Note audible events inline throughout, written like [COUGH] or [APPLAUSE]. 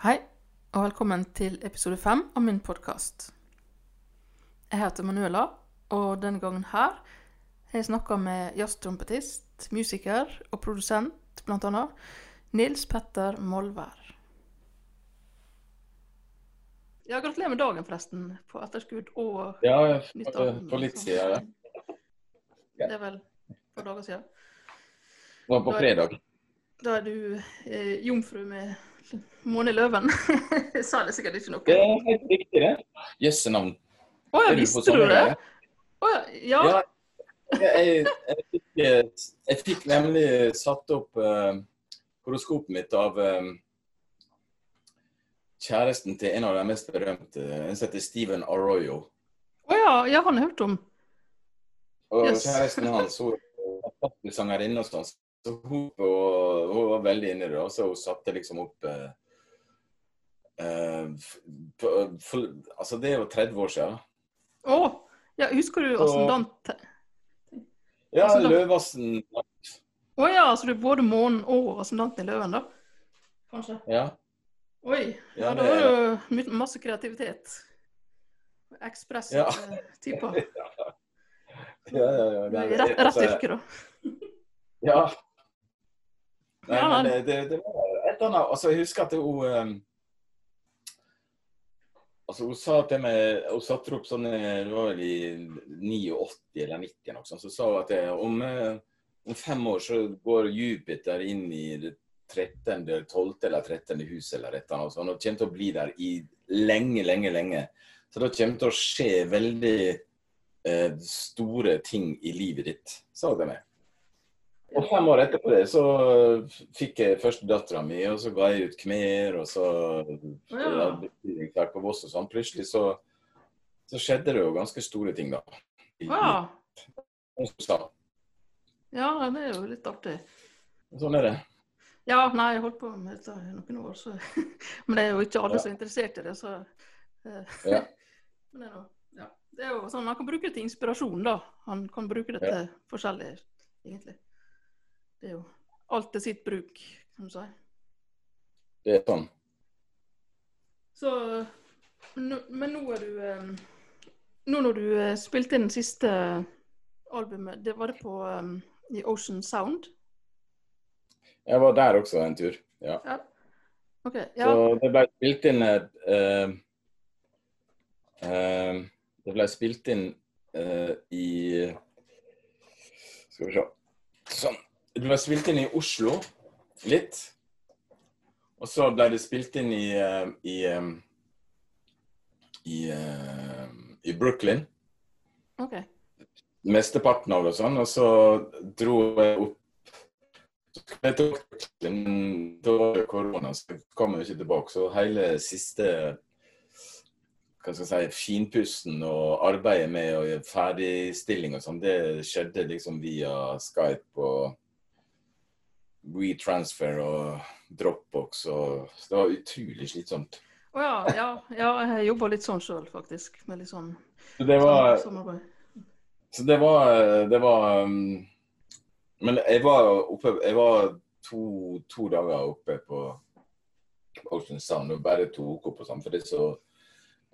Hei, og velkommen til episode fem av min podkast. Jeg heter Manuela, og denne gangen her har jeg snakka med jazztrompetist, musiker og produsent, annet, Nils Petter Molvær. Ja, gratulerer med dagen, forresten, på etterskudd og Ja, nytt for, for litt siden. Ja. Det er vel for dager siden. Det var på fredag. Da er du eh, jomfru med måne i løven. [LAUGHS] jeg sa det sikkert ikke Det noe. er helt riktig, det. Jøsse navn. Å ja, visste du det? Å ja, ja. Jeg, jeg, fikk, jeg fikk nemlig satt opp uh, horoskopet mitt av eh, kjæresten til en av de mest berømte, en som heter Steven Arroyo. Å ja, ja, han har hørt om. Og Yes. kjæresten hans hun er sangerinne og sånn, så hun, og, hun var veldig inni det. Og så hun satte liksom opp eh, eh, for, for, Altså, det er jo 30 år siden. Å! Ja, husker du åssen ascendant? Ja, da- Løvassen Å ja, så du er både månen og ascendanten i løven, da? Kanskje. Ja. Oi. Ja, Ja, det- har du my- masse kreativitet. Ekspress Ja. eh. [LAUGHS] Ja, ja, ja. I det- Rett, rett altså, yrke, da. Ja. Nei, men det, det, det var et eller annet Altså, jeg husker at hun um, Altså, hun sa til meg Hun satte opp sånn eh, Det var vel i 89 eller 90 eller noe sånt. Så sa hun at det, om, eh, om fem år så går Jupiter inn i det 13., 12. eller 13. huset eller et eller annet sånt. Og kommer til å bli der i lenge, lenge, lenge. Så det kommer til å skje veldig eh, store ting i livet ditt, sa hun til meg. Og fem år etterpå det så fikk jeg først dattera mi, og så ga jeg ut Khmer, og så Ja. ja. på Voss og sånn. Plutselig så, så skjedde det jo ganske store ting, da. Ja. ja, det er jo litt artig. Sånn er det. Ja, nei, jeg holdt på med dette i noen år, så [LAUGHS] Men det er jo ikke alle Ja. som er interessert i det, så eh, Ja. Men [LAUGHS] det er, noe, ja. det er jo sånn, Man kan bruke det til inspirasjon, da. Han kan bruke det til forskjellig, egentlig. Det er jo alt til sitt bruk, kan du si. Det er sånn. Så Men nå er du eh, Nå når du eh, spilte inn siste albumet, det var det på eh, i Ocean Sound? Jeg var der også en tur. Ja. Ja. OK. Ja. Så det ble spilt inn uh, eh, Det ble spilt inn uh, i Skal vi se Sånn. Det ble spilt inn i Oslo litt. Og så ble det spilt inn i eh, i, eh, i, eh, i Brooklyn. OK. Mesteparten av det og sånn. Og så dro jeg opp jeg tok Brooklyn, da var det korona, så jeg kom jeg ikke tilbake. Så hele siste hva skal jeg si, finpusten og arbeidet med gjøre ferdigstilling og sånn, det skjedde liksom via Skype og WeTransfer og Dropbox. Og, det var utrolig slitsomt. Å ja, ja, ja, jeg jobba litt sånn sjøl, faktisk. Med litt sånn Så det var, samarbeid. så det var, det var um, Men jeg var oppe Jeg var to, to dager oppe på Ocean Sound og bare tok opp og sånn, for det er så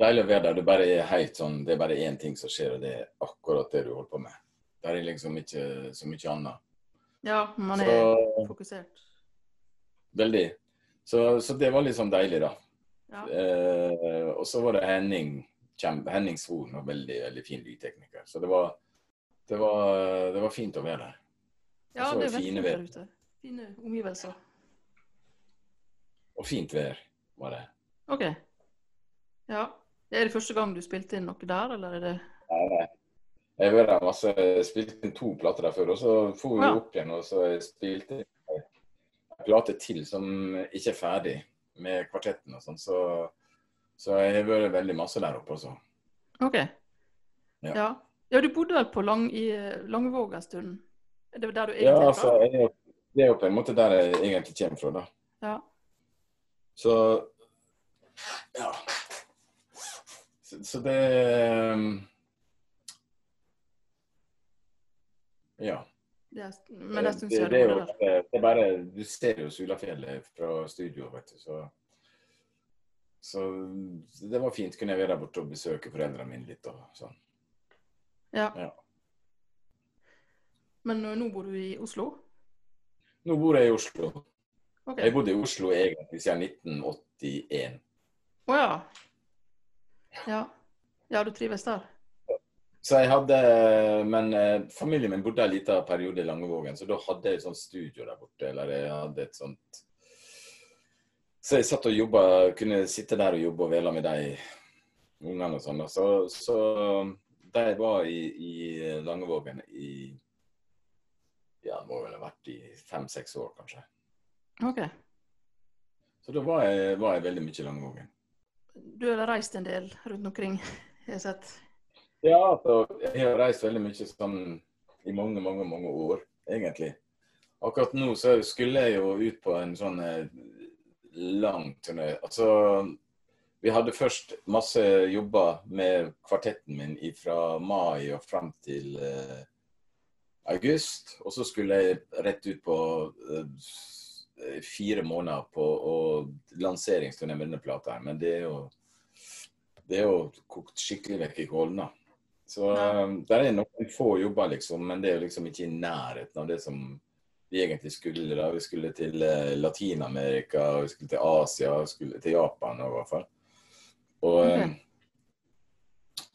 deilig å være der. Det bare er helt sånn, det er bare én ting som skjer, og det er akkurat det du holder på med. Det er liksom ikke så mye annet. Ja, man er Så fokusert. veldig. Så, så det var litt sånn deilig, da. Ja. Eh, og så var det Henning kjempe, Henning Svoren, og veldig, veldig fin lydtekniker. Så det var, det var, det var fint å være der. ja, det er fine fint vær. der ute. Fine omgivelser. Og fint vær var det. OK. Ja. Er det første gang du spilte inn noe der, eller er det nei. Jeg har vært der masse, spilte inn to plater der før, og så for vi Ja. opp igjen og så spilte jeg en plate til som ikke er ferdig med kvartetten og sånn. Så, så jeg har vært veldig masse der oppe også. OK. Ja. Ja. ja, du bodde vel på lang, i Langvåg en stund? Er det der du Ja, egentlig er altså, jeg, det er jo på en måte der jeg egentlig kommer fra, da. Ja. Så ja. Så, så det um, Ja. Det men jeg syns det, jeg det, det jo, det er bare Du ser jo Sulafjellet fra studio, vet du, så Så det var fint. Kunne jeg være der borte og besøke foreldrene mine litt og sånn. Ja. Ja. Men eh, nå bor du i Oslo? Nå bor jeg i Oslo. Okay. Jeg bodde i Oslo egentlig siden 1981. Å ja. ja. Ja, du trives der? Så jeg hadde, Men eh, familien min bodde en liten periode i Langevågen, så da hadde jeg et sånt studio der borte. Eller jeg hadde et sånt Så jeg satt og jobba, kunne sitte der og jobbe og vele med de ungene og sånn. Så, så jeg var i, i Langevågen i Ja, det må vel ha vært i fem-seks år, kanskje. Ok. Så da var jeg, var jeg veldig mye i Langevågen. Du har reist en del rundt omkring, jeg har sett. Ja, altså, jeg har reist veldig mye sånn i mange, mange, mange år, egentlig. Akkurat nå så skulle jeg jo ut på en sånn eh, lang turné. Altså, vi hadde først masse jobber med kvartetten min fra mai og fram til eh, august. Og så skulle jeg rett ut på eh, fire måneder på og lanseringsturné med denne plata. Men det er jo det er jo kokt skikkelig vekk i kålen. da. Så Ja. eh, der er noen få jobber, liksom, men det er jo liksom ikke i nærheten av det som vi egentlig skulle. da. Vi skulle til eh, Latin-Amerika, vi skulle til Asia, vi skulle til Japan i hvert fall. Og, okay.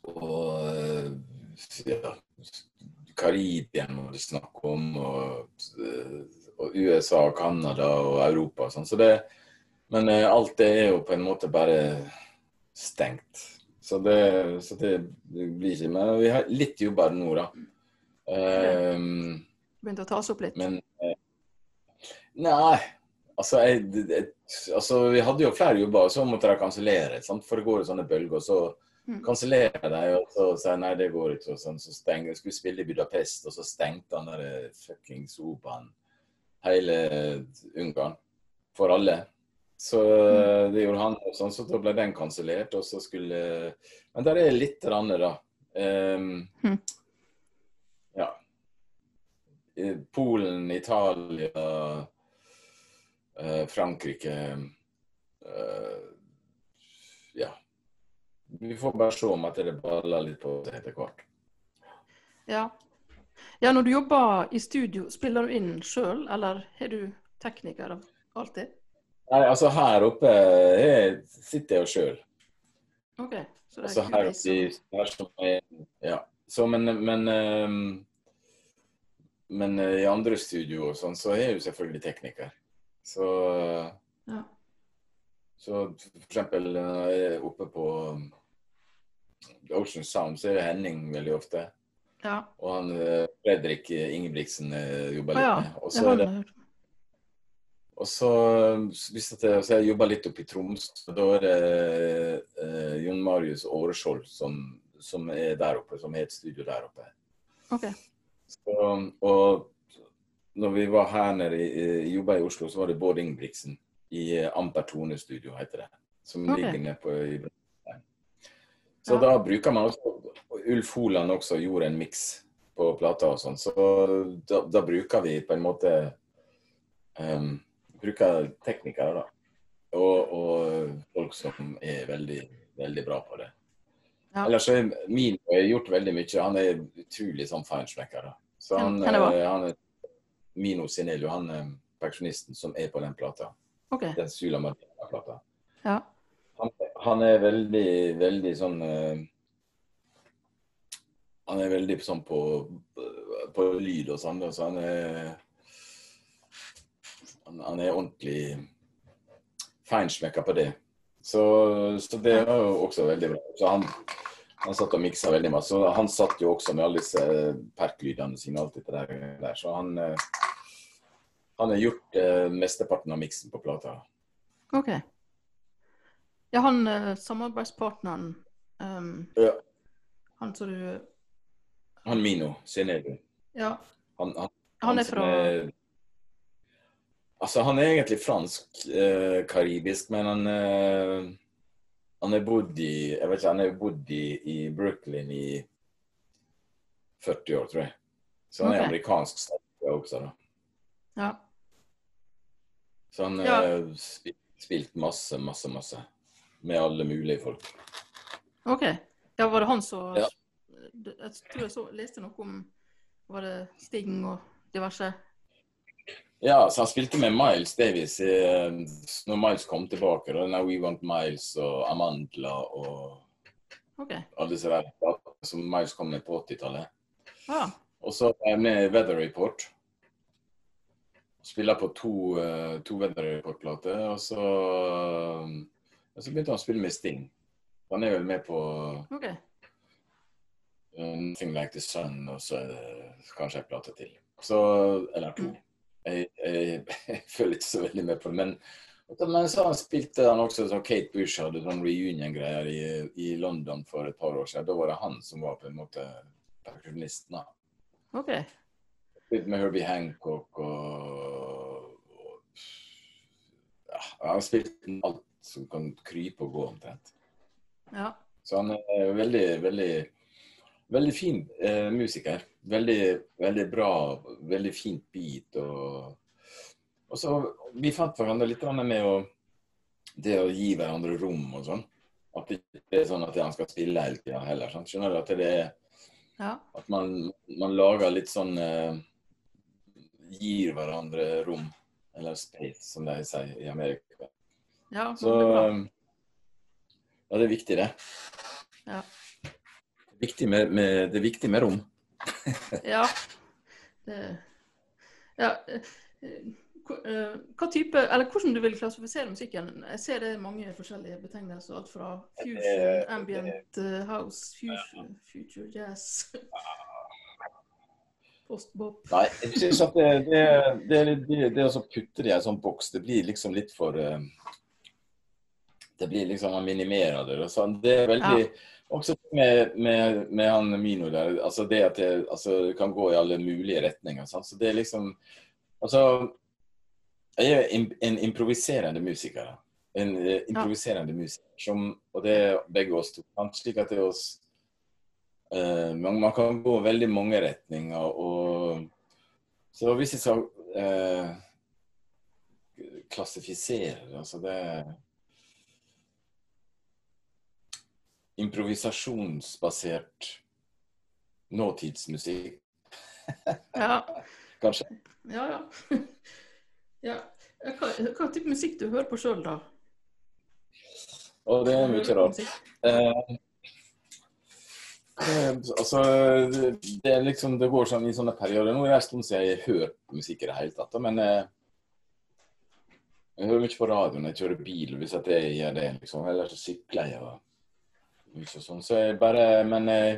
og eh, ja, Karibia må du snakke om, og, eh, og USA, Canada og Europa og sånn. Så det, men alt det er jo på en måte bare stengt. Så det, så det blir ikke Men vi har litt jobber nå, da. Um, Begynte å ta oss opp litt. men eh, Nei. Altså, jeg, det- altså, vi hadde jo flere jobber, og så måtte de kansellere. For det går jo sånne bølger. og Så Mm. kansellerer de, og så sier nei, det går ikke. og sånn, Så stenger, skulle spille i Budapest, og så stengte han der fuckings operaen hele Ungarn. For alle. Så Mm. det gjorde han, og sånn, så da ble den kansellert. Og så skulle Men der er litt rann, da. Um, Mm. Ja. Polen, Italia, eh, Frankrike eh, Ja. Vi får bare se om at det baller litt på seg etter hvert. Ja. ja, når du jobber i studio, spiller du inn sjøl, eller er du tekniker av alltid? Nei, altså her oppe jeg sitter jeg jo sjøl. Okay, Så det Altså er her kulis oppe i her som jeg, Ja. Så men men, um, men eh, i andre studio og sånn, så er jeg jo selvfølgelig tekniker. Så ja. Så for eksempel når jeg er oppe på Ocean Sound, så er det Henning veldig ofte. ja. Og han eh, Fredrik Ingebrigtsen eh, jobber litt ja. med. Og så er det. Og så, hvis jeg, så jeg jobber litt oppe i Troms, da er det eh, Jon Marius Åreskjold som, som er der oppe, som har et studio der oppe. OK. Så, og når vi var her nede jobba i Oslo, så var det Bård Ingebrigtsen i eh, Amper Tone Studio, heter det. Som okay. ligger nede på i Så Ja. da bruker man også Ulf Holand også gjorde en miks på plata og sånn, så da, da bruker vi på en måte um, Bruker teknikere, da. Og, og folk som er veldig, veldig bra på det. Ja. Ellers er Mino har gjort veldig mye. Han er utrolig sånn feinschmecker. da. Så han, ja, eh, han er Mino Sinelio, han er perfeksjonisten som er på den plata. Okay. Den Sula Martina-plata. Ja. Han, han er veldig, veldig sånn eh, Han er veldig sånn på, på lyd og sånn, så han er han, han er ordentlig feinschmecka på det. Så, så det var jo også veldig bra. Så han, han satt og miksa veldig masse. Og han satt jo også med alle disse perklydene sine alt dette der. Så han, eh, han har gjort eh, mesteparten av miksen på plata. OK. Ja, han eh, samarbeidspartneren um, Ja. Han som du Han Mino Sinelli. Ja, Han, han, han er fra fra Altså, han er egentlig fransk-karibisk, men han eh, Han har bodd i Jeg vet ikke, han har bodd i, i Brooklyn i 40 år, tror jeg. Så han er amerikansk statsborger også, da. Ja. Så han Ja. har spilt, spilt masse, masse, masse. med alle mulige folk. OK. Ja, var det han som Ja. Jeg tror jeg så, leste noe om Var det Sting og diverse? Ja, så han spilte med Miles Davis eh, når Miles kom tilbake. Da, denne We Want Miles og Amandla og OK. alle disse der som Miles kom med på 80-tallet. Ah. Og så er jeg med i Weather Report. Spiller på to, uh, to Weather Report-plater. Og så, og så begynte han å spille med Sting. Han er vel med på OK. uh, Nothing Like The Sun, og så er det kanskje en plate til. Så, eller to. Jeg, jeg, [LAUGHS] ikke så veldig med på det. Men, men så spilte han også som Kate Bush hadde sånn reunion-greier i, i London for et par år siden. Da var det han som var på en måte perkusjonisten. da. OK. Litt med Herbie Hancock og, og ja, Han har spilt alt som kan krype og gå omtrent. Ja. Så han er veldig, veldig, veldig fin eh, musiker. Veldig, veldig bra, veldig fint beat. Og, og så Vi fant hverandre litt med å, det å gi hverandre rom og sånn. At det ikke er sånn at han skal spille hele tida heller. Sant? Skjønner du? At det er Ja. at man, man lager litt sånn eh, Gir hverandre rom, eller space, som de sier i Amerika. Ja, Så det er eh, Ja, det er viktig, det. Ja. Viktig med, med, det er viktig med rom. Ja. Det, ja. hva- type, eller Hvordan du vil klassifisere musikken? Jeg ser det er mange forskjellige betegnelser. Alt fra fusion, Eh, ambient eh, house, fusion, future jazz Postbop. Nei, jeg synes at det, det, det, det, det å putte det i en sånn boks, det blir liksom litt for eh, Det blir liksom Man minimerer det. sånn. Det er veldig Også med, med, med han Mino der, altså det at det, altså, det kan gå i alle mulige retninger. Sant? Så det er liksom Altså Jeg er im- en improviserende musiker. En eh, improviserende musiker. Som, og det er begge oss to. Slik at det er oss Eh, man, man kan gå veldig mange retninger. og Så hvis jeg skal eh, klassifisere altså det Improvisasjonsbasert nåtidsmusikk, Ja. [LAUGHS] kanskje. Ja, [LAUGHS] ja. ja. Hva, hva type musikk du hører på sjøl, da? Og det er mye Hører rart. Eh, eh, altså, det, liksom, det går sånn i sånne perioder. Nå er det en stund siden jeg har hørt musikk i det hele tatt, men eh, jeg hører mye på radioen når jeg kjører bil, hvis jeg gjør det. liksom. Eller så sykler jeg. og mye sånn. Så jeg bare Men jeg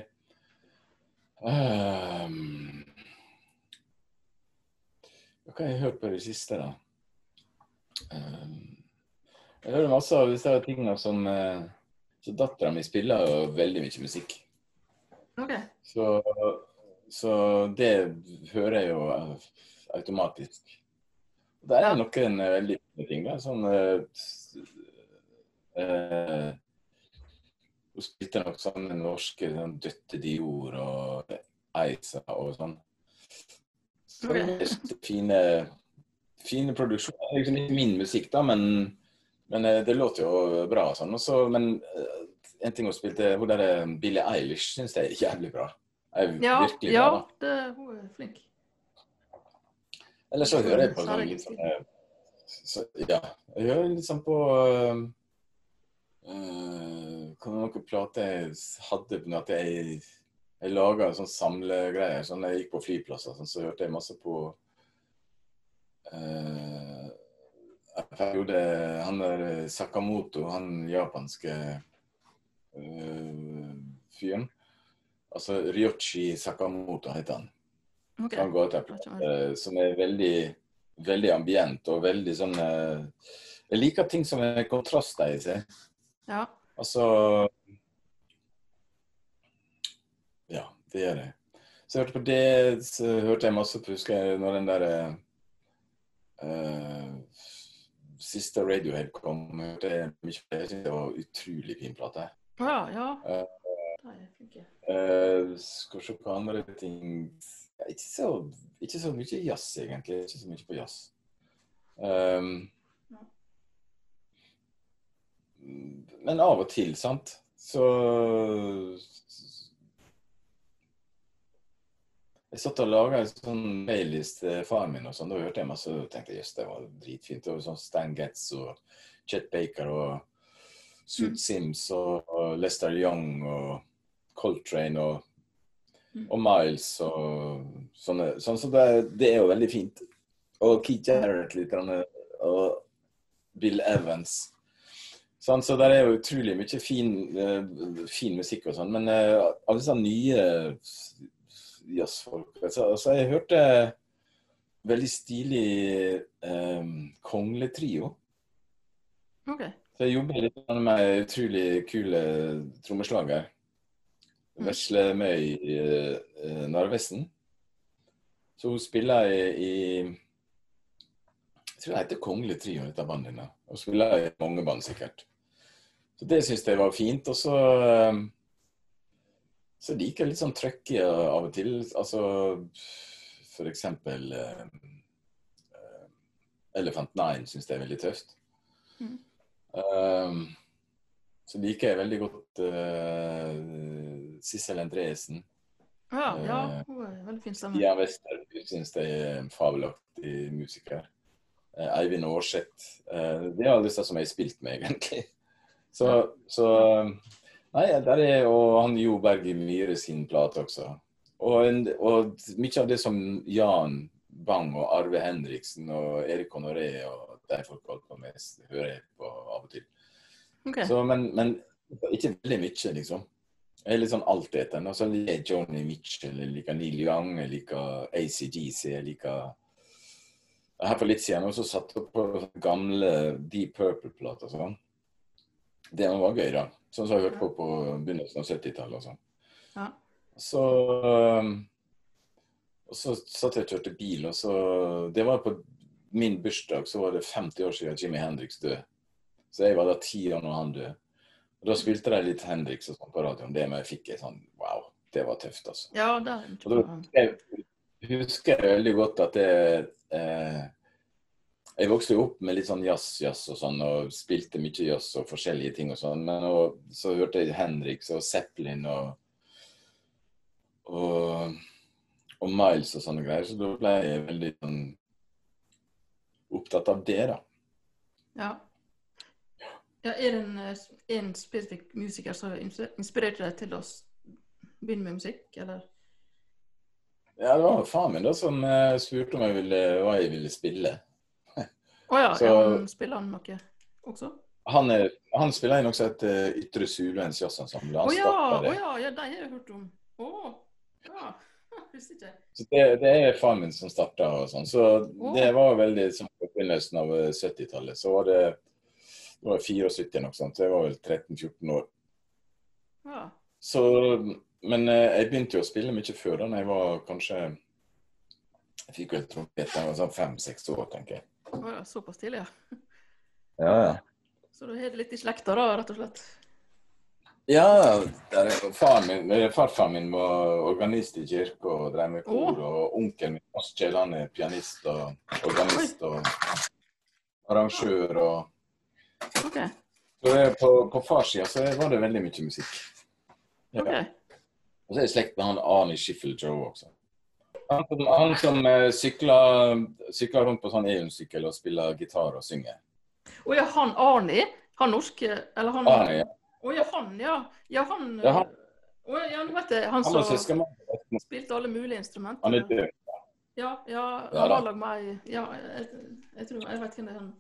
ehm, Hva har jeg hørt på i det siste, da? Um, jeg hører masse av disse tingene som eh, Så dattera mi spiller jo veldig mye musikk. OK. Så, så det hører jeg jo eh, automatisk. Det er noen eh, veldig fine ting. Da. Sånn uh, eh, Hun spilte nok sånne norske sånn Døtte Dior og Eisa og sånn. Så det er fine, fine produksjoner. Det er liksom ikke min musikk, da, men, men eh, det låter jo bra. og Sånn. Også, men eh, en ting hun spilte, hun der eh, Billie Eilish syns jeg er jævlig bra. Er Ja, ja bra. det, hun er flink. Eller så hører jeg på sånn litt sånn eh, så, Ja. Jeg hører litt sånn på uh, Hva var noen plater jeg hadde på at jeg jeg laga sånn samlegreier. Sånn, jeg gikk på flyplasser, sånn, så hørte jeg masse på uh, En periode Han der eh, Sakamoto, han japanske uh, fyren. Altså Ryochi Sakamoto heter han. Okay. Han går til eh, som er veldig, veldig ambient og veldig sånn Jeg liker ting som er kontraster i seg. Ja. Altså Ja, det gjør jeg. Så jeg hørte på det, så hørte jeg masse på husker jeg når den der uh, siste Radiohead kom, hørte jeg mye på det. Det var utrolig fin plate. Ja. ja. Uh. Eh, skal vi se på andre ting ja, ikke, så, ikke så mye jazz, egentlig. Ikke så mye på jazz. Um, Men av og til, sant, så Jeg satt og laga en sånn maillist til faren min, og sånn, da hørte jeg masse og tenkte jøss, det var dritfint. Og sånn Stan Getz og Chet Baker og Sud Sims og, og Lester Young og Coltrane og, og Miles og sånne. Sånn, så det, det, er jo veldig fint. Og Keith Jarrett litt, og Bill Evans. Sånn, så der er jo utrolig mye fin, uh, fin musikk og sånn. Men uh, alle disse nye jazzfolk. Altså, altså, jeg hørte veldig stilig um, kongletrio. Okay. Så jeg jobber litt med utrolig kule trommeslager. Mm. Vesle Møy uh, Narvesen. Så hun spiller i, i Jeg tror det heter Kongelig Trio, dette bandet. Hun spiller i mange band, sikkert. Så det syns jeg var fint. Og så um, så liker jeg litt sånn trøkk av og til. Altså for eksempel uh, Elephant Nine syns jeg er veldig tøft. Mm. Um, så liker jeg veldig godt uh, Sissel Endresen. Ja, ja, hun er veldig fin stemme. Stian Wester syns jeg er en fabelaktig musiker. Uh, Eivind Aarseth. Uh, det er alle disse som jeg har spilt med, egentlig. Så, så Nei, der er jo han Jo Berge Myhre sin plate også. Og, en, og, mye av det som Jan Bang og Arve Henriksen og Erik Honoré og de folk holdt på med, hører jeg på av og til. Okay. Så, men, men, ikke veldig mye, liksom. Jeg er litt sånn altetende. Og så liker jeg Johnny Mitchell, jeg liker Neil Young, jeg liker ACGC, jeg liker Her for litt siden også satt jeg på gamle Deep Purple-plater sånn. Det var gøy, da. Sånn som jeg hørte på på begynnelsen av 70-tallet og sånn. Ja. Så og så satt jeg og kjørte bil, og så Det var på min bursdag, så var det 50 år siden Jimmy Hendrix døde. Så jeg var da ti år når han døde. Og Da spilte de litt Hendrix og sånn på radioen. Det med jeg fikk jeg sånn Wow, det var tøft, altså. Ja, det og da jeg husker jeg veldig godt at det eh, jeg vokste jo opp med litt sånn jazz-jazz og sånn, og spilte mye jazz og forskjellige ting og sånn. Men og, så hørte jeg Henriks og Zeppelin og, og, og Miles og sånne greier. Så da ble jeg veldig sånn opptatt av det, da. Ja. ja er det en, en spesifikk musiker som inspirerte deg til å begynne med musikk, eller? Ja, det var faren min da som uh, spurte om jeg ville, hva jeg ville spille. Å oh, ja. Så. Han spiller han noe også? Han, er, han spiller inn også et uh, Ytre Sulens jazzensemble. Å oh, ja, oh, ja, ja, det har jeg hørt om. Å, ja. Så det, det er faren min som starta og sånn. Så det var veldig som på begynnelsen av 70-tallet. Så var det det var 74 noe sånt, så jeg var vel 13-14 år. Ja. Så, men uh, jeg begynte jo å spille mye før da jeg var kanskje Jeg fikk vel trompet da jeg var sånn fem-seks år, tenker jeg. Oh, såpass tidlig, ja. Ja, ja. Så du har det litt i slekta, da, rett og slett? Ja, faren min, farfaren min var organist i kirka og drev med kor. Oh. Og onkelen min Askjell han er pianist og organist og arrangør. og okay. Så på, på farssida så var det veldig mye musikk. Ja. Okay. Og så er jeg slekt med han Arnie Schiffel Joe også. Han som, han som uh, sykler, sykler, rundt på sånn EU-sykkel og spiller gitar og synger. Å ja, han Arni? Han norske Eller han Arni, ja. Å ja, han, ja. Ja, han, ja, han. Å, ja, vet jeg, han, han som spilte alle mulige instrumenter. Han er død. Ja, ja, han var lag meg Ja, jeg, jeg, tror Jeg vet hvem det er. han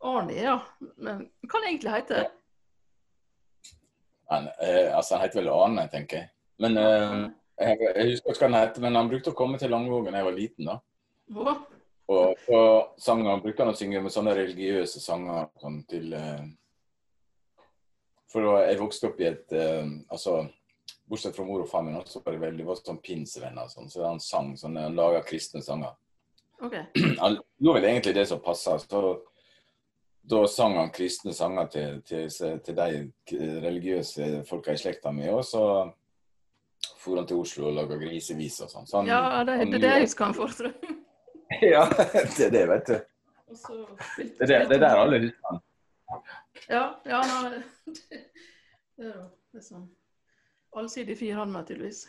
Arnie, ja. Men hva han egentlig heter? Han, eh, altså, han heter vel Arne, tenker jeg. Men eh, jeg, jeg husker ikke hva han het, men han brukte å komme til Langvågen da jeg var liten. da. Hva? Og på sanger brukte han å synge med sånne religiøse sanger sånn til eh, For jeg vokste opp i et eh, altså, Bortsett fra mor og far min, også var det veldig var sånn pinsevenner. Sånn, så han sang sånn, han laga kristne sanger. Okay. [CLEARS THROAT] Han gjorde vel egentlig det som passa. Så da sang han kristne sanger til, til, til de religiøse folka i slekta mi. Og så for han til Oslo og laga grisevis og sånn. Så ja, det er det jeg husker han for, tror jeg. ja, det er det, vet du. Det er, det, det er der alle husker han. Ja, ja nei, det, [LAUGHS] det er jo det er sånn allsidig fyr, han med, tydeligvis.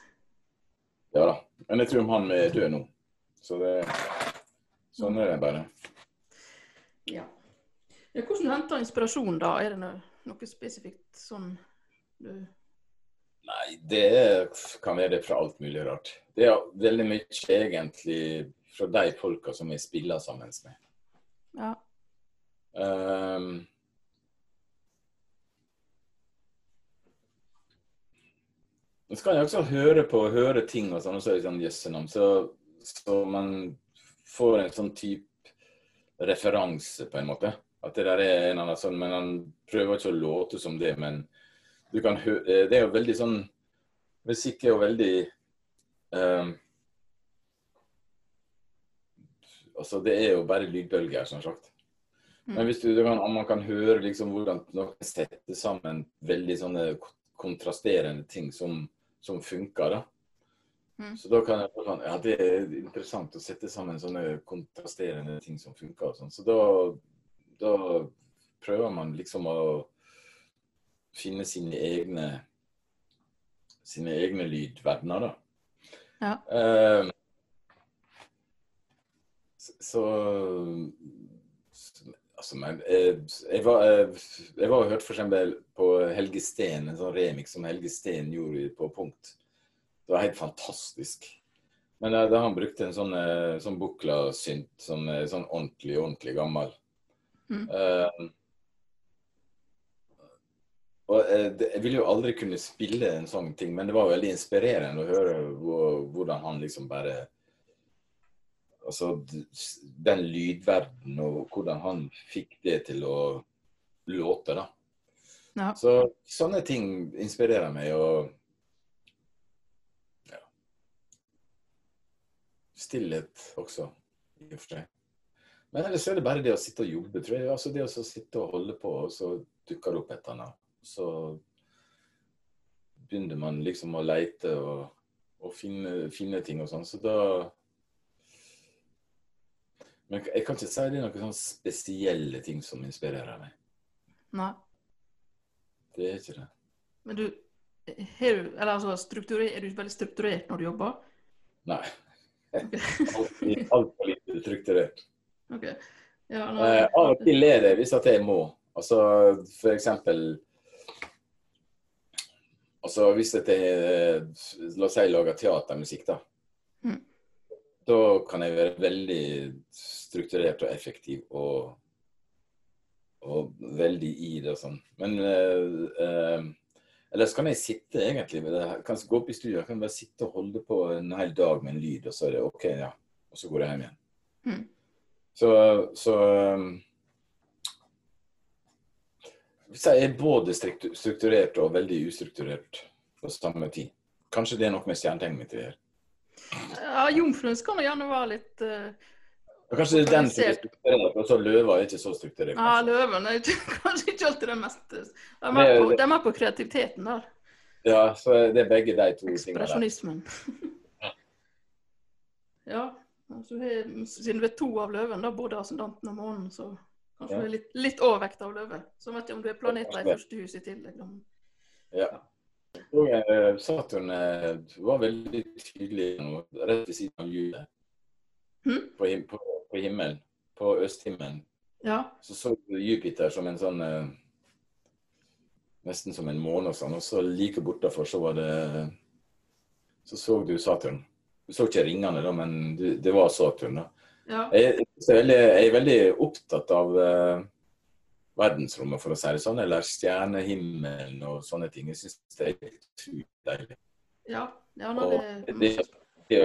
Ja da. Men jeg tror han er død nå. Så det Sånn er det bare. Ja. ja hvordan henter inspirasjon, da? Er det noe, noe spesifikt sånn du Nei, det er, kan være det fra alt mulig rart. Det er veldig mye egentlig fra de folka som jeg spiller sammen med. Ja. Um, så kan jeg også høre på høre ting og sånn, og så er det sånn jøssenavn. Så, så man får en sånn type referanse, på en måte. At det der er en annen sånn, men han prøver ikke å låte som det. Men du kan høre Det er jo veldig sånn Musikk er jo veldig um, Altså, det er jo bare lydbølger, som sagt. Men hvis du, du kan, man kan høre liksom hvordan noen setter sammen veldig sånne kontrasterende ting som som funker. da. Mm. Så da kan jeg sånn, Ja, det er interessant å sette sammen sånne kontrasterende ting som funker. og sånn. Så da, da prøver man liksom å finne sine egne sine egne lydverdener, da. Ja. Eh, så altså, men, eh, jeg, var, jeg, jeg var hørt hørte f.eks. på Helge Steen, en sånn remix som Helge Steen gjorde på Punkt. Det var helt fantastisk. Men da, da han brukte en sånn, eh, sånn Bukla-synt som er sånn ordentlig, ordentlig gammel. Mm. Uh, og Jeg ville jo aldri kunne spille en sånn ting, men det var veldig inspirerende å høre hvordan han liksom bare altså, den lydverden og hvordan han fikk det til å låte, da. Ja. Så sånne ting inspirerer meg. og ja. Stillhet også, i og for seg. Men ellers er det bare det å sitte og jobbe, tror jeg. Altså det å sitte og holde på, og så dukker det opp et eller annet. Så begynner man liksom å leite og, og finne, finne ting og sånn. Så da men jeg kan ikke si det er noen sånn spesielle ting som inspirerer meg. Nei. Det er ikke det. Men du, eller altså, er du veldig strukturert når du jobber? Nei. [LAUGHS] Altfor alt lite strukturert. Okay. Ja, nå, Eh, av og til er det hvis at jeg må. Altså for eksempel Altså hvis jeg eh, La oss si lager teatermusikk, da. Mm. Da kan jeg være veldig strukturert og effektiv og, og veldig i det og sånn. Men eh, eh, Ellers kan jeg sitte egentlig med det. Jeg kan gå opp i studio jeg kan bare sitte og holde på en hel dag med en lyd, og så er det OK, ja. Og så går jeg hjem igjen. Mm. Så, så um, så jeg er både strukturert og veldig ustrukturert på samme tid. Kanskje det er noe med stjernetegnet mitt å gjøre. Ja, Jomfruen skal nå gjerne være litt uh, Kanskje det er den som er strukturert, og så løva er ikke så strukturert. Ja, løven er ikke- [LAUGHS] kanskje ikke alltid det mest De er mer på, er på kreativiteten der. Ja, så det er begge de to tingene. Ekspresjonismen. [LAUGHS] ja. Altså, siden vi er to av løven, da, både ascendanten og månen, så kanskje Ja. du er litt, litt overvekt av løve. Så vet om du er planeter i første hus i tillegg. Ja. Og eh, Saturn eh, var veldig tydelig nå, rett ved siden av hjulet. Hmm? På, him på, på himmelen, på østhimmelen. Ja. Så så du Jupiter som en sånn eh, Nesten som en måne og sånn. Og så like bortafor så var det Så så du Saturn. Du så ikke ringene, da, men det, det var Saturn. da. Ja. Jeg, jeg, er veldig, jeg er veldig opptatt av uh, verdensrommet, for å si det sånn. Eller stjernehimmelen og sånne ting. Jeg syns det er utrolig deilig. ja. ja når det, det, det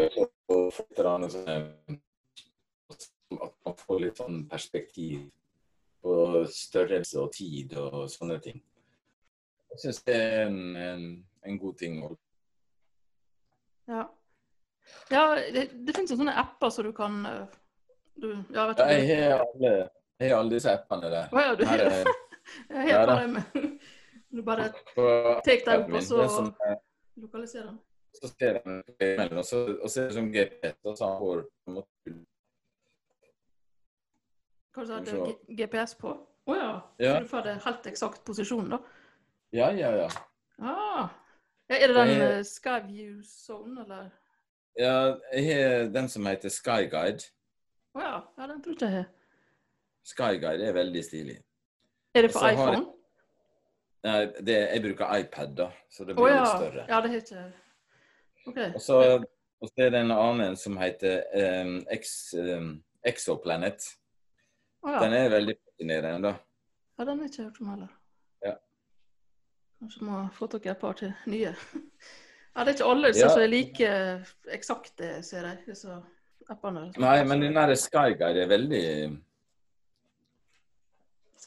sånn eh, At man får litt sånn perspektiv på størrelse og tid og sånne ting. Jeg syns det er en, en, en god ting. å- ja. ja det, det finnes jo sånne apper så du kan eh, du, ja, vet Ja, du, jeg har alle, jeg har alle disse appene der. Å, ja, du har [LAUGHS] er, Jeg har bare med [LAUGHS] Du bare tar deg opp, og så som, eh, lokaliserer den. så ser jeg den på og så, og så er det som GPS, og så får Hva sa du? GPS på? Å ja. Ja. Så du får det helt eksakt posisjon, da? Ja, ja, ja. Ah. Ja, er det den Det- uh, Skyview Zone, eller? ja jeg har den som heter Skyguide. Å ja. ja, den tror ikke jeg har. Skyguide er veldig stilig. Er det på så jeg- iPhone? Nei, det, jeg bruker iPad, da, så det blir blir ja. litt større. Ja, det heter ikke OK. Og så, er det en annen som heter um, X, um, Exoplanet. Oh, ja. Den er veldig fascinerende, da. ja, den har jeg ikke hørt om heller. Ja. Kanskje må få i et par til nye. [LAUGHS] Ja, det er ikke alle som er like eksakte, ser jeg, disse appene. Nei, men den der Skyguide er veldig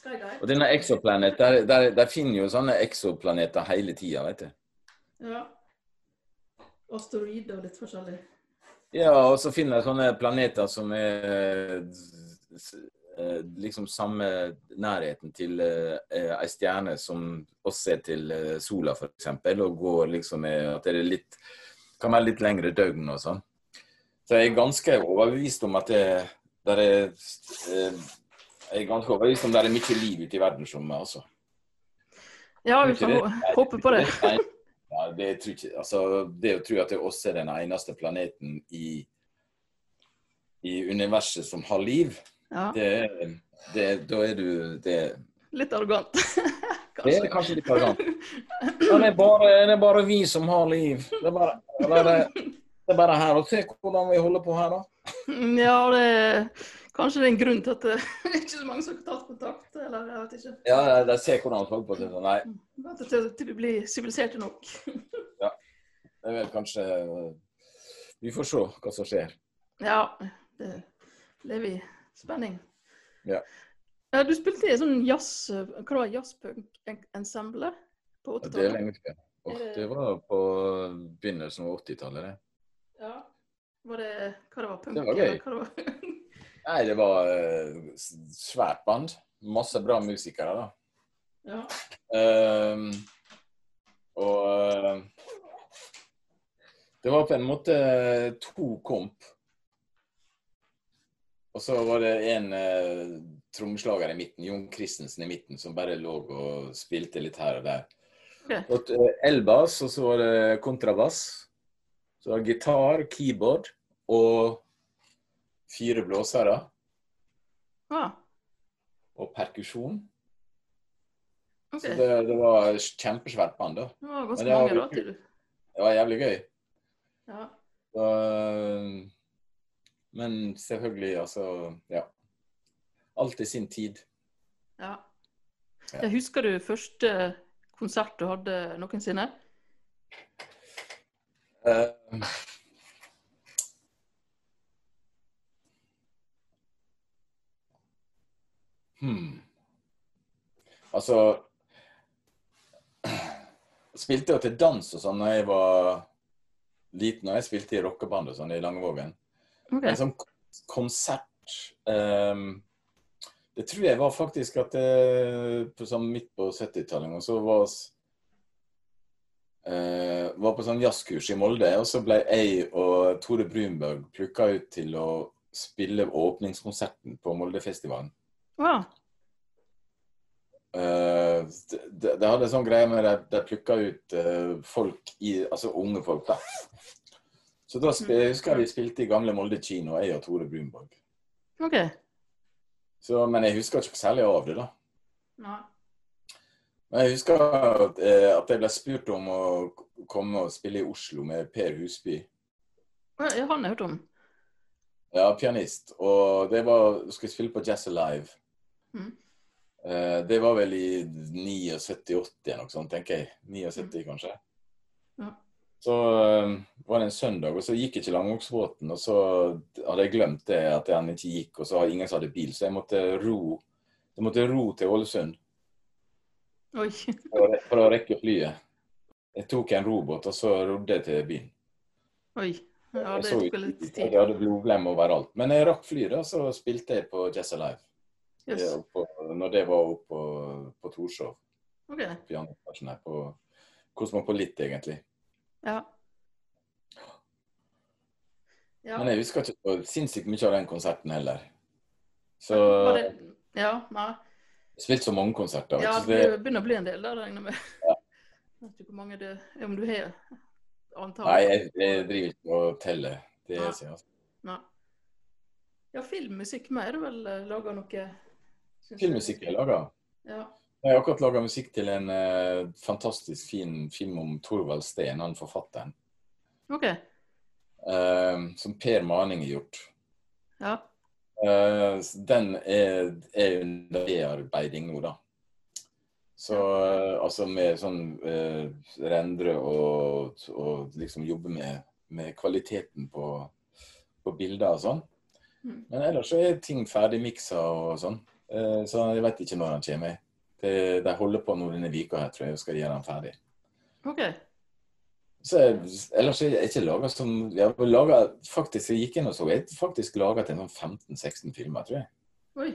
Skyguide? Og denne Exoplanet, der, der, der finner jo sånne exoplaneter hele tida, vet du. Ja. Asteroider og litt forskjellig. Ja, og så finner jeg sånne planeter som er eh, liksom samme nærheten til eh, ei stjerne som også er til eh, sola, f.eks., og går liksom med at det er litt kan være litt lengre døgn og sånn. Så jeg er ganske overbevist om at det er eh, Jeg er ganske overbevist om det er mye liv ute i verdensrommet, altså. Ja, vi får [LAUGHS] håpe på det. Ja, det, tror ikke, altså, det å tro at det også er den eneste planeten i, i universet som har liv, Ja, det, er- det, da er du det, Litt arrogant. [LAUGHS] det er kanskje litt arrogant. Ja, det, er bare, det er bare vi som har liv. Det er bare, det, det er bare her. Og se hvordan vi holder på her, da. Ja, det er kanskje det er en grunn til at [LAUGHS] det er ikke så mange som har tatt kontakt, eller jeg vet ikke. Ja, de ser hvordan vi holder på. så Nei, Venter til, til du blir siviliserte nok. [LAUGHS] det er vel kanskje Vi får se hva som skjer. Ja, det lever i spenning. Ja. Ja, Du spilte i sånn jazz, hva var jazzpunk-ensemble på Det er 80-tallet? lenge siden. Oh, det var på begynnelsen av 80-tallet, det. Var det hva det var? Punk? Det var gøy. eller det var? [LAUGHS] Nei, det var uh, svært band. Masse bra musikere, da. ja. Um, og uh, det var på en måte to komp. Og så var det en uh, trommeslager i midten, Jon Christensen i midten, som bare lå og spilte litt her og der. Okay. Og uh, elbass, og så var det kontrabass. Så var er gitar, keyboard og fire blåsere. Ah, Og perkusjon. Okay. Så det, det var kjempesvært band, da. Det var ganske det mange låter. Det var jævlig gøy. Ja. Så, men selvfølgelig, altså Ja. Alt i sin tid. ja. Ja. Husker du første konsert du hadde noensinne? Eh, hmm. Altså Spilte jo til dans og sånn da jeg var liten, og jeg spilte i rockeband og sånn i Langevågen. Okay. En sånn konsert um, Det tror jeg var faktisk at det på sånn midt på 70-tallet og så var eh, var på sånn jazzkurs i Molde, og så ble jeg og Tore Brunberg plukka ut til å spille åpningskonserten på Moldefestivalen. Wow. Uh, det, de, hadde en sånn greie med at de plukka ut uh, folk i Altså unge folk, da. Så da sp jeg husker vi spilte i gamle Molde kino, jeg og Tore Brunborg. OK. Så, men jeg husker ikke særlig av det, da. Nei. Men jeg husker at, eh, at jeg ble spurt om å komme og spille i Oslo med Per Husby. Ja, han har hørt om. Ja, pianist. Og det var Skulle spille på Jazz Alive. Mhm. Eh, det var vel i 79-80 eller noe sånt, tenker jeg. 79 kanskje. Ja. Så eh, var det en søndag, og så gikk ikke Langvågsbåten. Og så hadde jeg glemt det at han ikke gikk, og så var ingen som hadde bil. Så jeg måtte ro, jeg måtte ro til Ålesund. For, for å rekke flyet. Jeg tok en robåt, og så rodde jeg til byen. Oi. Ja, det tok litt tid. Jeg hadde blodblem overalt. Men jeg rakk flyet, da, så spilte jeg på Jazz Alive. Yes. Det på, når det var oppe på, på Torshov. OK. På andre her, på Kosmopolit, egentlig. Ja. Ja. Men jeg husker ikke så sinnssykt mye av den konserten heller. Så det Ja, nei. Spilt så mange konserter. Ja, det det, begynner å bli en del, da, regner jeg med. Ja. Jeg [LAUGHS] vet ikke hvor mange det er, om du har antall. nei, jeg, jeg driver ikke og teller. Det sier jeg. altså. Nei. Ja, filmmusikk med er det vel uh, laga noe. Filmmusikk jeg laga? Ja. Jeg har akkurat laga musikk til en uh, fantastisk fin film om Thorvald Steen, han forfatteren. OK. Uh, som Per Maning har gjort. Ja. Eh, den er, er under bearbeiding nå, da. Så eh, altså med sånn uh, rendre og, og liksom jobbe med, med kvaliteten på, på bilder og sånn. Mm. Men ellers så er ting ferdig miksa og sånn. Eh, så jeg vet ikke når den kommer. De holder på nå denne vika her, tror jeg, og skal gjøre den ferdig. OK. Så ellers er jeg ikke laga som Jeg har laget, faktisk, jeg gikk inn og så, jeg faktisk laga til noen sånn 15-16 filmer, tror jeg. Oi.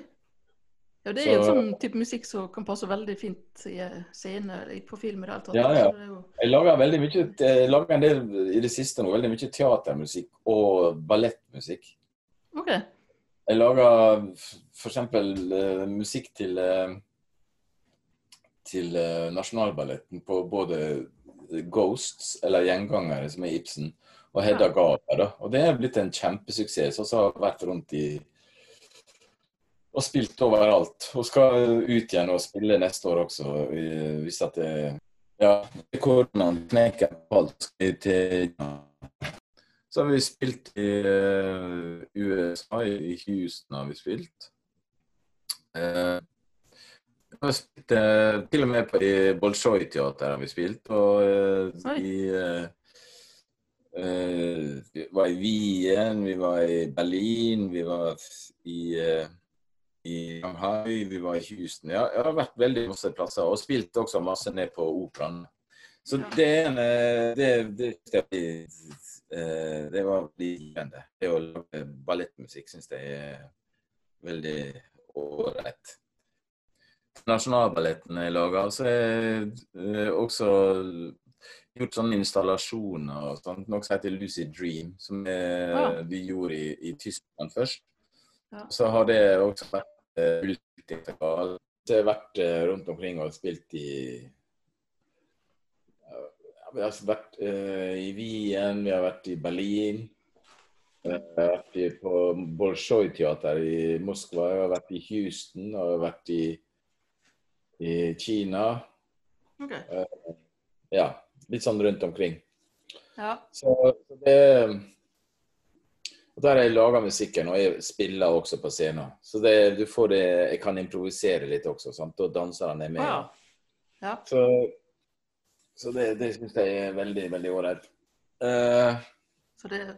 Ja, det er jo en sånn type musikk som kan passe veldig fint i scener scene på film i det hele tatt. Ja, ja. Så jo- Jeg lager veldig mye jeg lager en del i det siste nå, veldig mye teatermusikk og ballettmusikk. OK. Jeg lager f.eks. Uh, musikk til uh, til uh, Nasjonalballetten på både Ghosts, eller Gjengangere, som er Ibsen, og Hedda. Gabler. da. Og det er blitt en kjempesuksess. Og så har vært rundt i og spilt overalt. Og skal ut igjen og spille neste år også, hvis at det Ja, koronaen kneker alt. til Så har vi spilt i eh, USA, i Houston har vi spilt. Eh, vi har spilt eh, til og med på i Bolsjoj-teater har vi spilt. Og eh, eh, Vi var i Wien, vi var i Berlin, vi var i eh, i Shanghai, vi var i Houston. Ja, jeg har vært veldig masse plasser, og spilt også masse ned på operaen. Så det en eh, det, det, det, det var givende. Det å lage ballettmusikk syns jeg er veldig ålreit. Nasjonalballetten jeg lager, så har jeg eh, også gjort sånne installasjoner og sånt, noe som heter Lucid Dream, som eh, Ah. vi gjorde i, i Tyskland først. Ja. Så har det også vært. Så jeg har vært uh, rundt omkring og spilt i uh, Vi har vært i Wien, vi har vært i Berlin. Jeg har vært på Bolsjoj-teater i Moskva, jeg har vært i Houston og jeg har vært i, i Kina. OK. Ja, litt sånn rundt omkring. Ja. Så så det og Der har jeg laga musikken, og jeg spiller også på scenen. Så det, du får det, jeg kan improvisere litt også, sant? og danserne er med. Ja. ja. Så, så det, det syns jeg er veldig, veldig ålreit. Uh, Så det er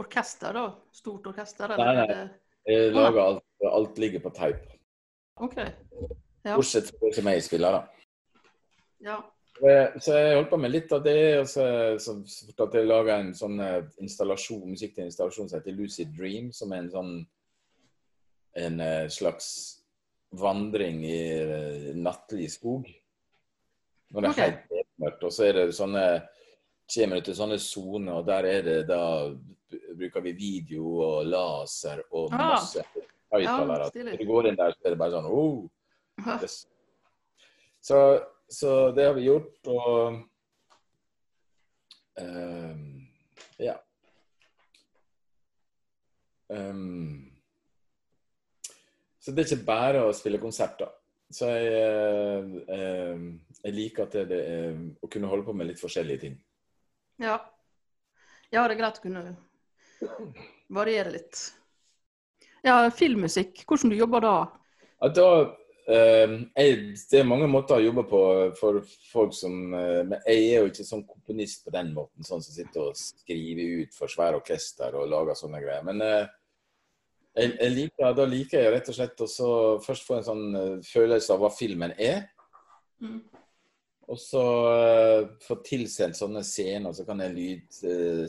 orkester, da? Stort orkester? Nei, nei. er jeg lager alt, alt ligger på tape. OK. Ja. Bortsett fra det som jeg spiller, da. ja. Så jeg holdt på med litt av det. og så, så, så fortalte jeg laga en sånn eh, installasjon, musikk til installasjon som heter Lucid Dream, som er en sånn en eh, slags vandring i eh, nattlig skog. Når det er okay. helt mørkt. Og så er det sånne kommer du til sånne soner, og der er det da bruker vi video og laser og Ah. masse høyttalere. Ja. Når du går inn der, så er det bare sånn oh. Yes. Så, så det har vi gjort, og um, Ja. Um, så det er ikke bare å spille konserter. Så jeg, eh, ehm, jeg liker at det, det er å kunne holde på med litt forskjellige ting. Ja. ja, det er greit å kunne variere litt. Ja, filmmusikk. Hvordan du jobber da? Ja, da jeg, Det er mange måter å jobbe på for folk som eh, Men jeg er jo ikke sånn komponist på den måten, sånn som sitter og skriver ut for svære orkester og lager sånne greier. Men eh, jeg, jeg liker, da liker jeg rett og slett å først få en sånn eh, følelse av hva filmen er. Mm. Og så få tilsendt sånne scener, så kan jeg lyd,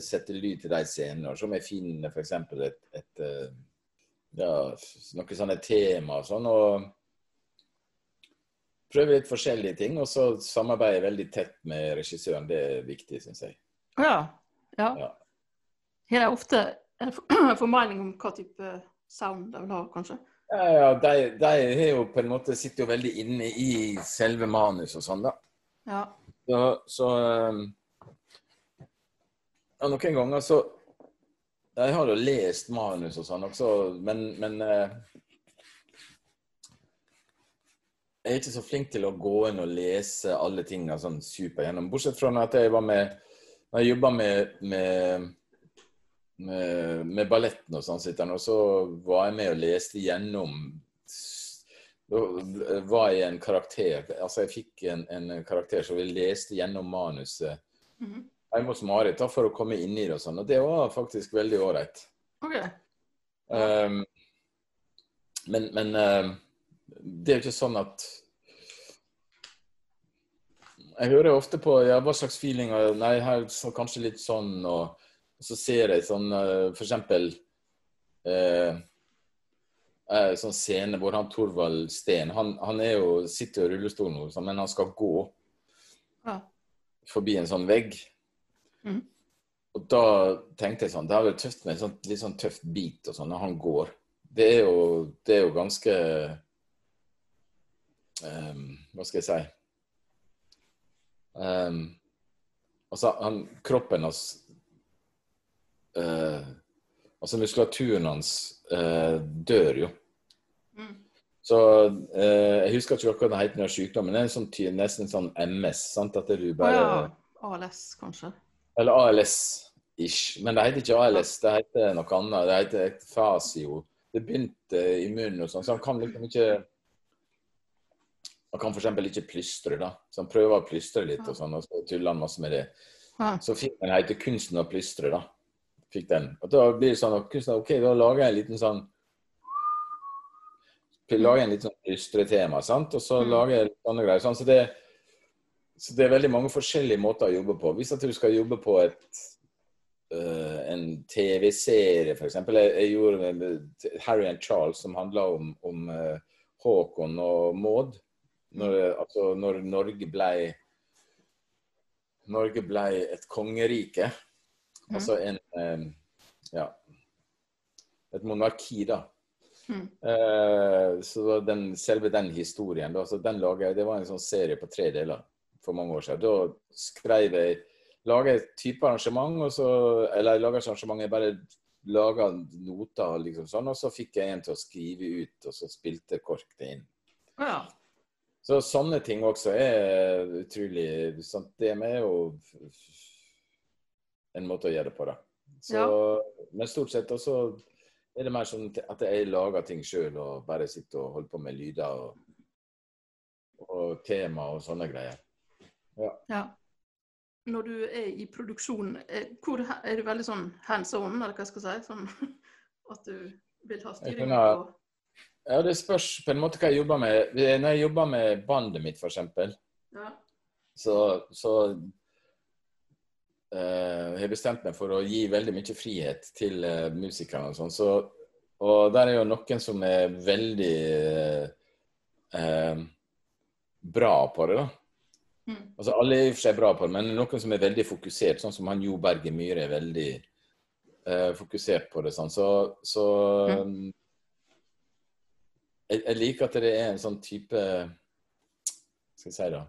sette lyd til de scenene. Og så må jeg finne f.eks. et, et ja, noen sånne tema og sånn. Og prøve litt forskjellige ting. Og så samarbeider jeg veldig tett med regissøren. Det er viktig, syns jeg. Ja. ja. Ja. Har de ofte en for- [CLEARS THROAT] formening om hva type sound de vil ha, kanskje? Ja, ja de, de jo på en måte sitter jo veldig inne i selve manus og sånn, da. Ja. Så, så um, ja, Noen ganger så Jeg har jo lest manus og sånn også, men, men uh, Jeg er ikke så flink til å gå inn og lese alle tingene sånn super gjennom. Bortsett fra at jeg var med Når jeg jobba med, med med, med balletten og sånn, og så var jeg med og leste gjennom Da var jeg en karakter Altså, jeg fikk en, en karakter som vi leste gjennom manuset Mhm. hjemme hos Marit da, for å komme inn i det og sånn, og det var faktisk veldig ålreit. OK. Um, men men um, det er jo ikke sånn at Jeg hører ofte på ja, hva slags feelinger Nei, her så kanskje litt sånn, og, så ser jeg sånn uh, for eksempel uh, uh, sånn scene hvor han Torvald Steen Han, han er jo, sitter jo i rullestol nå, men han skal gå Ja. forbi en sånn vegg. Mm. Og da tenkte jeg sånn Det er vel tøft med en sånn, litt sånn tøft bit og sånn når han går. Det er jo, det er jo ganske ehm, Hva skal jeg si um, Altså, han, kroppen hans uh, Altså, muskulaturen hans uh, dør jo. Mm. Så eh, Jeg husker ikke hva det heter den sykdommen. Det er sånn, nesten sånn MS. sant? At du bare ja. ALS, kanskje. Eller ALS-ish. Men det heter ikke ALS, det heter noe annet. Det heter fasio. Det begynte i munnen og sånn, så han kan liksom ikke Han kan f.eks. ikke plystre, da. Så han prøver å plystre litt, og sånn, og så tuller han masse med det. Så Så filmen heter 'Kunsten å plystre', da. Fikk den. Og da blir det sånn at kunsten, OK, da lager jeg en liten sånn Lager en litt sånn plystretema, sant. Og så Mm. lager jeg sånne greier. Sånn, så det så det er veldig mange forskjellige måter å jobbe på. Hvis at du skal jobbe på et, øh, en TV-serie, f.eks. Jeg, jeg gjorde med- Harry and Charles, som handla om, om Håkon og Maud. Når, altså, når Norge ble Norge blei et kongerike. Mm. Altså en øh, Ja. Et monarki, da. Mm. Eh, så den, selve den historien, da, den laget, det var en sånn serie på tre deler for mange år siden. Da skrev jeg Laga et type arrangement, og så, eller jeg laga ikke arrangement, jeg bare laga noter, liksom sånn, og så fikk jeg en til å skrive ut, og så spilte KORK det inn. Ja. Så sånne ting også er utrolig sant? Det er jo en måte å gjøre det på, da. Så, Men stort sett også er det mer sånn at jeg lager ting sjøl og bare sitter og holder på med lyder og, og tema og sånne greier. ja. Når du er i produksjon, er, hvor er du veldig sånn hands on, eller hva skal jeg si? Sånn [LAUGHS] at du vil ha styring på Ja, det spørs på en måte hva jeg jobber med. Når jeg jobber med bandet mitt, f.eks., ja. så, så jeg har bestemt meg for å gi veldig mye frihet til uh, musikerne og sånn. Så, og der er jo noen som er veldig uh, bra på det, da. Mm. Altså Alle er i og for seg bra på det, men noen som er veldig fokusert, sånn som han Jo Berge Myhre er veldig fokusert på det. sånn, Så, så um, jeg, jeg liker at det er en sånn type Skal jeg si da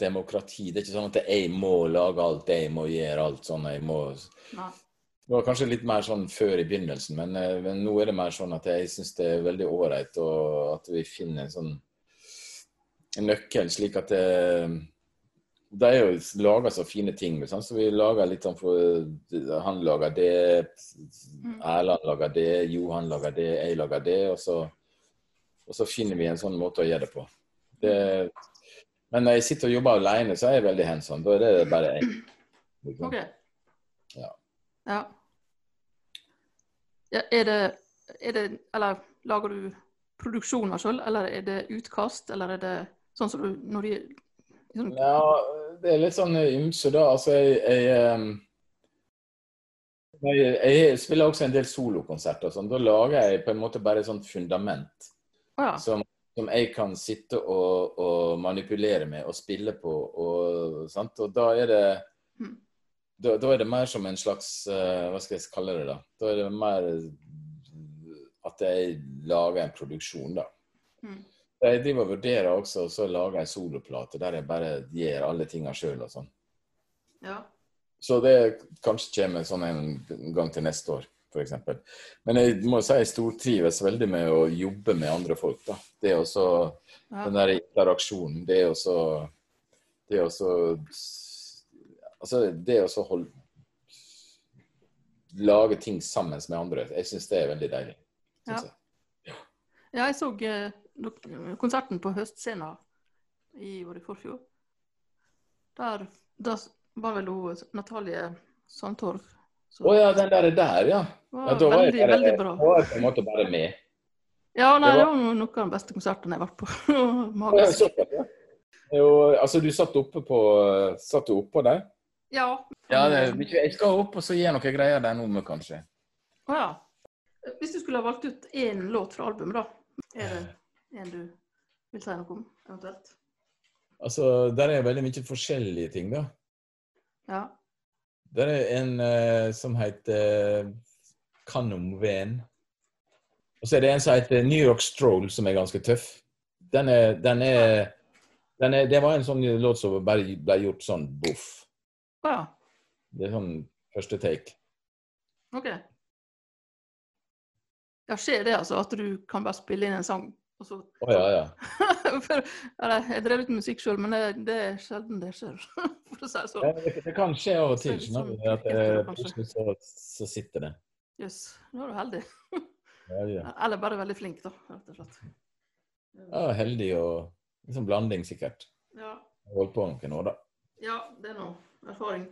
Demokrati. Det er ikke sånn at jeg må lage alt, jeg må gjøre alt sånn. jeg må... ja. Det var kanskje litt mer sånn før i begynnelsen, men, eh, men nå er det mer sånn at jeg syns det er veldig ålreit at vi finner en sånn en nøkkel, slik at det Det er jo laga så fine ting, sånn, så vi lager litt sånn for Han lager det, Erland lager det, Johan lager det, jeg lager det, og så, og så finner vi en sånn måte å gjøre det på. Det, men når jeg sitter og jobber alene, så er jeg veldig hands on. Da er det bare jeg. liksom. Okay. Ja. Ja. ja er, det, er det Eller lager du produksjoner sjøl, eller er det utkast, eller er det sånn som du når de liksom, Ja, det er litt sånn ymse, da. Altså, jeg, jeg, jeg, jeg spiller også en del solokonserter. Sånn. Da lager jeg på en måte bare et sånt fundament ja. som, som jeg kan sitte og, og manipulere med og spille på. Og, og da er det Mm. da, da er det mer som en slags eh, Hva skal jeg kalle det, da? Da er det mer at jeg lager en produksjon, da. Mm. Jeg driver og vurderer også å lage en soloplate der jeg bare gjør alle tingene sjøl og sånn. Ja. Så det kanskje kommer sånn en gang til neste år, f.eks. Men jeg må si jeg stortrives veldig med å jobbe med andre folk. da. Det er også ja. den der interaksjonen. Det er også Det er også Altså, det er også holde Lage ting sammen med andre. Jeg syns det er veldig deilig. Ja. jeg. ja, jeg så eh, konserten på Høstscena i, var det i forfjor. Der, da var vel hun Natalie Sandtorv. Å oh, ja, den der, der, ja. var ja da var jeg veldig, bare, veldig bra. Da var på en måte bare med. Ja, nei, Det det var- var noen av de beste konsertene jeg har vært på. [LAUGHS] Ja, Magisk. ja. Jo, altså, du satt oppe på Satt du oppå der? Ja. Ja, det, jeg skal opp og så gi noen greier der nå, med, kanskje. Å ja. Hvis du skulle ha valgt ut én låt fra albumet, da, er det en du vil si noe om, eventuelt? Altså, der er veldig mye forskjellige ting, da. Ja. Der er en uh, som heter Kanomven. Og så er det en som heter New York Stroll, som er ganske tøff. Den er, den er, den er Det var en sånn låt som bare ble gjort sånn boff. Ja. Det er sånn første take. OK. Ja, skjer det altså at du kan bare spille inn en sang, så oh, ja, ja. [LAUGHS] For, eller, Jeg drev litt musikk sjøl, men det, det er sjelden det skjer. [LAUGHS] For å si ja sånn. det, det kan skje av og til. sånn at eh. Plutselig så, så sitter det. Jøss. Da er du heldig. [LAUGHS] Ja, ja. Eller bare veldig flink, da, rett og slett. ja heldig og liksom blanding, sikkert. Ja, Holdt på noen år, da. ja det er noe erfaring.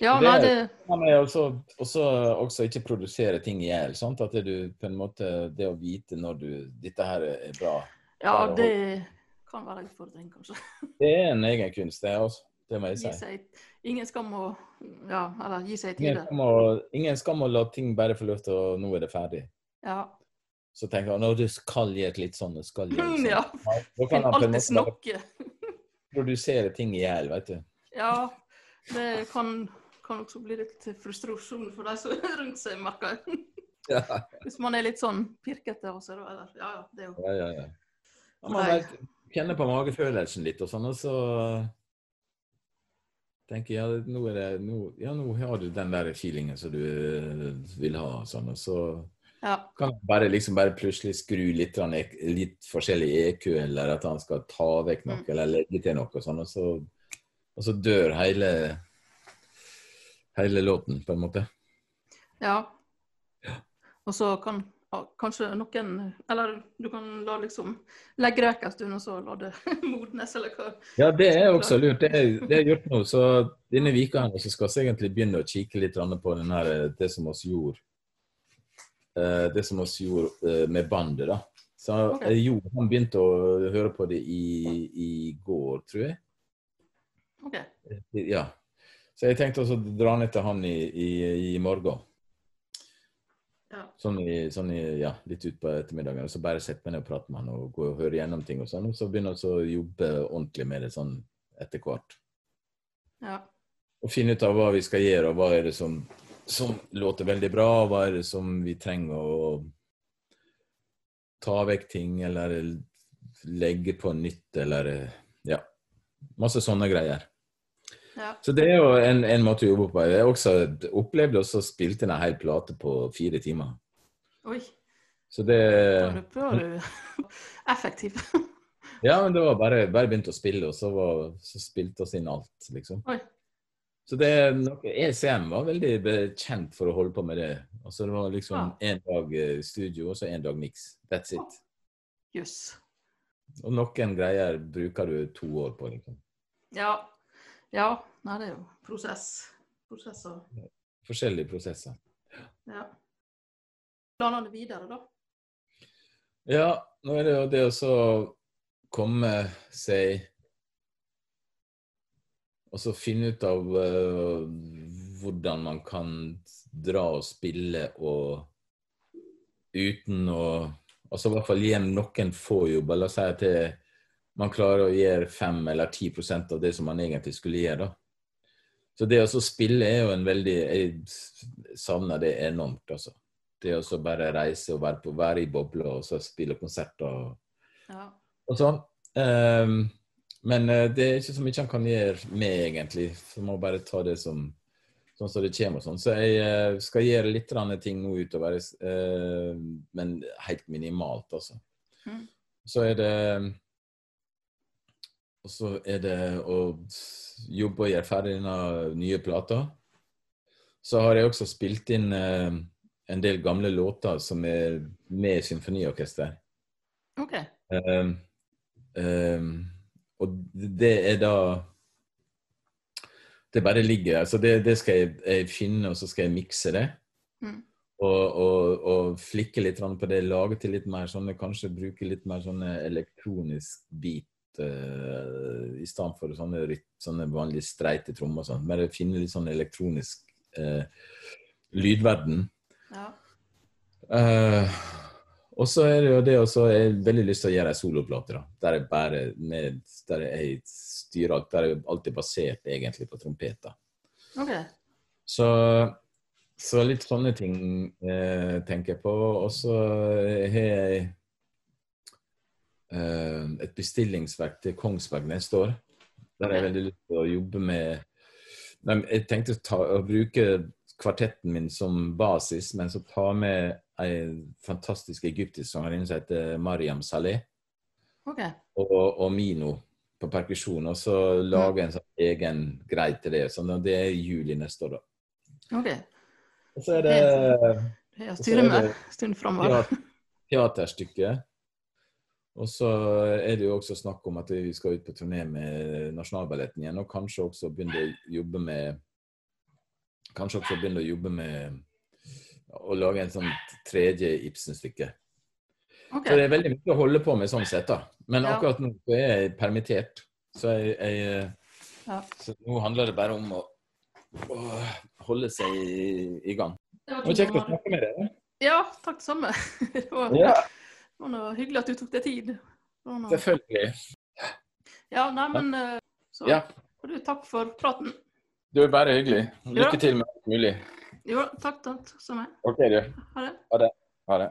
Ja, Det nei, er- det men også, også, også ikke produsere ting i hjel. At det du på en måte Det å vite når du Dette her er bra. Ja, det kan være en utfordring, kanskje. [LAUGHS] Det er en egen kunst, det også. Det må jeg si. seg, ingen skam å Ja, eller gi seg tide. skam ingen skam å la ting bare få lov til å Nå er det ferdig. Ja. Så tenker han nå du skal et litt sånn og skal gi sånn. ja. Da kan han Alltid snakke. [LAUGHS] produsere ting i hjel, vet du. Ja, det kan, kan også bli litt frustrasjon for de som er rundt seg, merker jeg. Ja, Hvis man er litt sånn pirkete av seg, da. Eller, ja, ja, det er jo ja, ja. ja. Man vet, kjenner på magefølelsen litt og sånn, og så tenker jeg ja, nå, det, nå, ja, nå har du den der feelingen som du eh, vil ha, og sånn, og så Ja. kan bare liksom bare plutselig skru litt, litt forskjellig EQ, eller at han skal ta vekk noe, Mm. eller legge til noe, og sånn, og så, og så dør hele hele låten, på en måte. ja. Og så kan kanskje noen Eller du kan la liksom legge røyk en stund, og så la det [LAUGHS] modnes, eller hva. Ja, det er også lurt. Det er, det er gjort nå. Så denne vika her så skal vi egentlig begynne å kikke litt på den her, eh, det som oss gjorde eh, Det som vi gjorde eh, med bandet, da. Så okay. Jo, han begynte å høre på det i, i går, tror jeg. OK. Ja. Så jeg tenkte også å dra ned til han i, i, i morgen. Ja. Sånn, i, sånn i, ja, litt utpå ettermiddagen. Og så bare sette meg ned og prate med han og gå og høre gjennom ting og sånn. Og så begynne å jobbe ordentlig med det sånn etter hvert. Ja. Og finne ut av hva vi skal gjøre, og hva er det som, som låter veldig bra, og hva er det som vi trenger å ta vekk ting, eller legge på nytt, eller ja. Masse sånne greier. Ja. Så det er jo en, en måte å jobbe på. Jeg også opplevde også å spilte inn en hel plate på fire timer. Oi. Så det Da var du- [LAUGHS] effektiv. [LAUGHS] Ja, men det var bare, bare begynt å spille, og så, var, så spilte oss inn alt, liksom. Oi. Så det er noe, ECM var veldig kjent for å holde på med det. Altså det var liksom Ja. dag eh, studio, og så én dag miks. That's it. Jøss. Og noen greier bruker du to år på, liksom. Ja. Ja. Nei, det er jo prosess. Prosesser. Forskjellige prosesser. Ja. Planene videre, da? Ja, nå er det jo det å komme seg Og så finne ut av uh, hvordan man kan dra og spille og uten å Altså i hvert fall gi noen få jobber. La oss si at det, man klarer å gjøre 5 eller 10% av det som man egentlig skulle gjøre. da. Så det å spille er jo en veldig Jeg savner det enormt, altså. det å bare reise og være, på, være i bobla og så spille konserter og, Ja. og sånn. Um, men eh, det er ikke så mye han kan gjøre med, egentlig. Så må bare ta det som sånn som det kommer og sånn. Så jeg eh, skal gjøre litt ting nå utover, eh, men helt minimalt, altså. Mm. Så er det Og så er det å jobbe og gjøre ferdig denne nye plata. Så har jeg også spilt inn eh, en del gamle låter som er med i symfoniorkester. OK. Um, um, og det er da Det bare ligger der. Så det, det skal jeg, jeg finne, og så skal jeg mikse det. Mm. Og, og, og flikke litt på det. Lage til litt mer sånne Kanskje bruke litt mer sånne elektronisk beat eh, i stedet for sånne, sånne vanlige streite trommer og sånn. Bare finne litt sånn elektronisk uh, lydverden. Ja. Uh, og så er det jo det også Jeg har veldig lyst til å gjøre ei soloplate, da. Der jeg bare med, Der jeg styrer alt. Der jeg er basert egentlig på trompeter. Okay. Så, så litt sånne ting eh, tenker jeg på. Og så har jeg et bestillingsverk til Kongsberg neste år. Der har jeg veldig lyst til å jobbe med Nei, Jeg tenkte å, ta, å bruke kvartetten min som basis, men så ta med ei fantastisk egyptisk sangerinne som heter Mariam Saleh, okay. og, og Mino på perkusjon, og så lage en sånn egen greie til det. og det er i juli neste år, da. ok. Og så er det Det er en stund framover. ja, teaterstykke. Og så er det jo også snakk om at vi skal ut på turné med Nasjonalballetten igjen, og kanskje også begynne å jobbe med Kanskje også begynne å jobbe med å lage en sånn tredje Ibsen-stykke. Okay. Så det er veldig mye å holde på med sånn sett, da. Men Ja. akkurat nå så er jeg permittert. Så jeg, jeg Ja. Så nå handler det bare om å, å holde seg i, i gang. Det var kjekt å snakke med dere. Ja, takk det samme. [LAUGHS] Det var, Ja, det var hyggelig at du tok deg tid. Nå... selvfølgelig. Ja, nei, men eh, så Ja. du takk for praten. Det er bare hyggelig. Lykke til med alt mulig. Jo, takk, takk. Samme. OK, du. Ha det. Ha det.